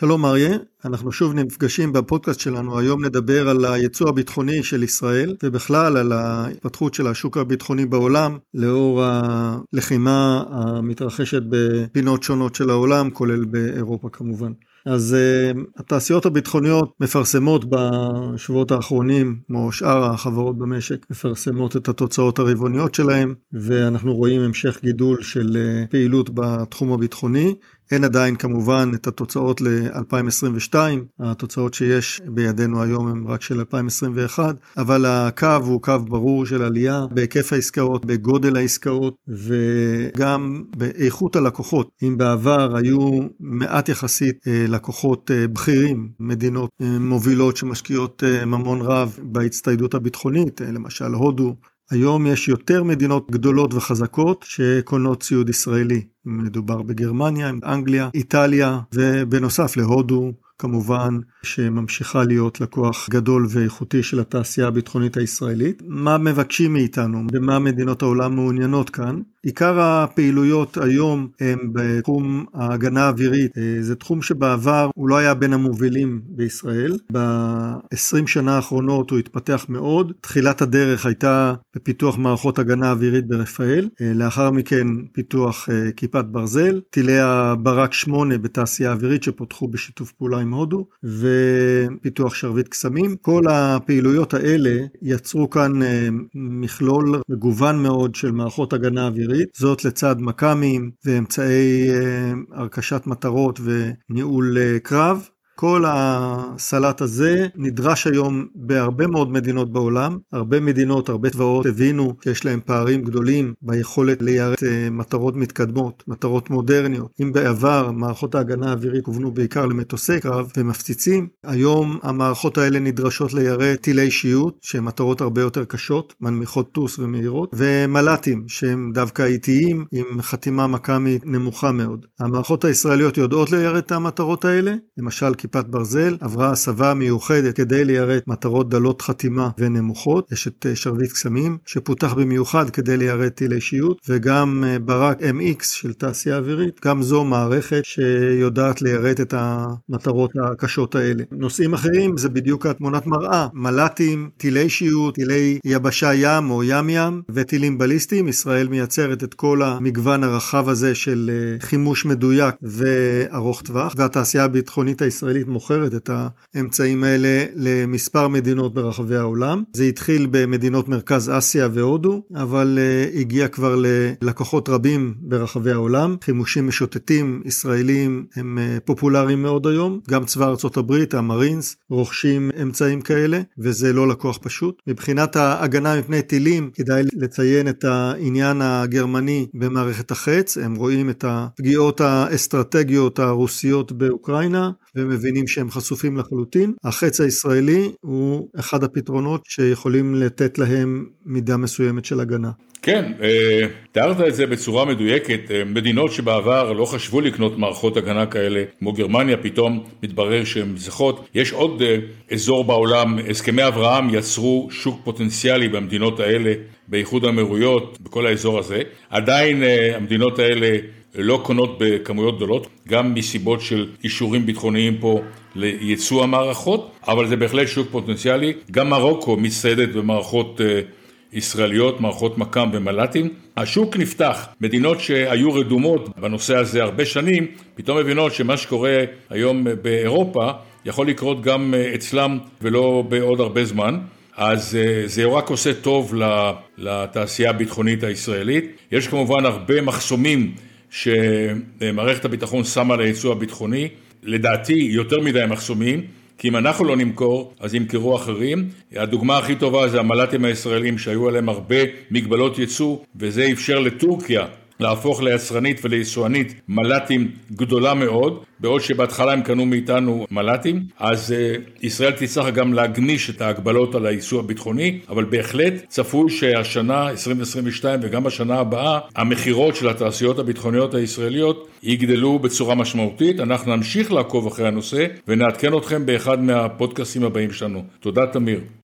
שלום אריה, אנחנו שוב נפגשים בפודקאסט שלנו, היום נדבר על היצוא הביטחוני של ישראל ובכלל על ההתפתחות של השוק הביטחוני בעולם לאור הלחימה המתרחשת בפינות שונות של העולם, כולל באירופה כמובן. אז uh, התעשיות הביטחוניות מפרסמות בשבועות האחרונים, כמו שאר החברות במשק, מפרסמות את התוצאות הרבעוניות שלהן, ואנחנו רואים המשך גידול של uh, פעילות בתחום הביטחוני. אין עדיין כמובן את התוצאות ל-2022, התוצאות שיש בידינו היום הן רק של 2021, אבל הקו הוא קו ברור של עלייה בהיקף העסקאות, בגודל העסקאות וגם באיכות הלקוחות. אם בעבר היו מעט יחסית אה, לקוחות אה, בכירים, מדינות אה, מובילות שמשקיעות ממון רב בהצטיידות הביטחונית, למשל הודו, היום יש יותר מדינות גדולות וחזקות שקונות ציוד ישראלי. מדובר בגרמניה, אנגליה, איטליה, ובנוסף להודו, כמובן, שממשיכה להיות לקוח גדול ואיכותי של התעשייה הביטחונית הישראלית. מה מבקשים מאיתנו? במה מדינות העולם מעוניינות כאן? עיקר הפעילויות היום הם בתחום ההגנה האווירית. אה, זה תחום שבעבר הוא לא היה בין המובילים בישראל. ב-20 שנה האחרונות הוא התפתח מאוד. תחילת הדרך הייתה בפיתוח מערכות הגנה אווירית ברפאל. אה, לאחר מכן פיתוח אה, כיפת ברזל. טילי הברק 8 בתעשייה אווירית שפותחו בשיתוף פעולה עם הודו. ופיתוח שרביט קסמים. כל הפעילויות האלה יצרו כאן מכלול מגוון מאוד של מערכות הגנה אווירית. אווירית, זאת לצד מכ"מים ואמצעי אה, הרכשת מטרות וניהול אה, קרב. כל הסלט הזה נדרש היום בהרבה מאוד מדינות בעולם. הרבה מדינות, הרבה צבאות הבינו שיש להם פערים גדולים ביכולת ליירט אה, מטרות מתקדמות, מטרות מודרניות. אם בעבר מערכות ההגנה האווירית כוונו בעיקר למטוסי קרב ומפציצים, היום המערכות האלה נדרשות ליירט טילי שיוט, שהן מטרות הרבה יותר קשות, מנמיכות טוס ומהירות, ומל"טים, שהם דווקא איטיים עם חתימה מכ"מית נמוכה מאוד. המערכות הישראליות יודעות ליירט את המטרות האלה, למשל כיפת ברזל עברה הסבה מיוחדת כדי ליירט מטרות דלות חתימה ונמוכות. יש את אה, שרביט קסמים שפותח במיוחד כדי ליירט טילי שיוט, וגם אה, ברק MX של תעשייה אווירית, גם זו מערכת שיודעת ליירט את המטרות הקשות האלה. נושאים אחרים זה בדיוק התמונת מראה, מל"טים, טילי שיוט, טילי יבשה ים או ים ים וטילים בליסטיים. ישראל מייצרת את כל המגוון הרחב הזה של אה, חימוש מדויק וארוך טווח, והתעשייה הביטחונית הישראלית הישראלית מוכרת את האמצעים האלה למספר מדינות ברחבי העולם. זה התחיל במדינות מרכז אסיה והודו, אבל uh, הגיע כבר ללקוחות רבים ברחבי העולם. חימושים משוטטים ישראלים הם uh, פופולריים מאוד היום. גם צבא ארצות הברית, המרינס, רוכשים אמצעים כאלה, וזה לא לקוח פשוט. מבחינת ההגנה מפני טילים, כדאי לציין את העניין הגרמני במערכת החץ. הם רואים את הפגיעות האסטרטגיות הרוסיות באוקראינה, ומבינים מבינים שהם חשופים לחלוטין. החץ הישראלי הוא אחד הפתרונות שיכולים לתת להם מידה מסוימת של הגנה. כן, אה, תיארת את זה בצורה מדויקת. אה, מדינות שבעבר לא חשבו לקנות מערכות הגנה כאלה, כמו גרמניה, פתאום מתברר שהן זכות. יש עוד אה, אזור בעולם, הסכמי אברהם יצרו שוק פוטנציאלי במדינות האלה, באיחוד האמירויות, בכל האזור הזה. עדיין המדינות האלה לא קונות בכמויות גדולות, גם מסיבות של אישורים ביטחוניים פה לייצוא המערכות, אבל זה בהחלט שוק פוטנציאלי. גם מרוקו מצטיידת במערכות אה, ישראליות, מערכות מכ"ם ומל"טים. השוק נפתח, מדינות שהיו רדומות בנושא הזה הרבה שנים, פתאום מבינות שמה שקורה היום באירופה יכול לקרות גם אה, אצלם ולא בעוד הרבה זמן. אז אה, זה רק עושה טוב לתעשייה הביטחונית הישראלית. יש כמובן הרבה מחסומים שמערכת הביטחון שמה ליצוא הביטחוני, לדעתי יותר מדי מחסומים, כי אם אנחנו לא נמכור, אז ימכרו אחרים. הדוגמה הכי טובה זה המל"טים הישראלים שהיו עליהם הרבה מגבלות ייצוא, וזה אפשר לטורקיה להפוך ליצרנית וליצואנית מל"טים גדולה מאוד, בעוד שבהתחלה הם קנו מאיתנו מל"טים, אז uh, ישראל תצטרך גם להגמיש את ההגבלות על הייצוא הביטחוני, אבל בהחלט צפוי שהשנה 2022 וגם בשנה הבאה המכירות של התעשיות הביטחוניות הישראליות יגדלו בצורה משמעותית. אנחנו נמשיך לעקוב אחרי הנושא ונעדכן אתכם באחד מהפודקאסים הבאים שלנו. תודה תמיר.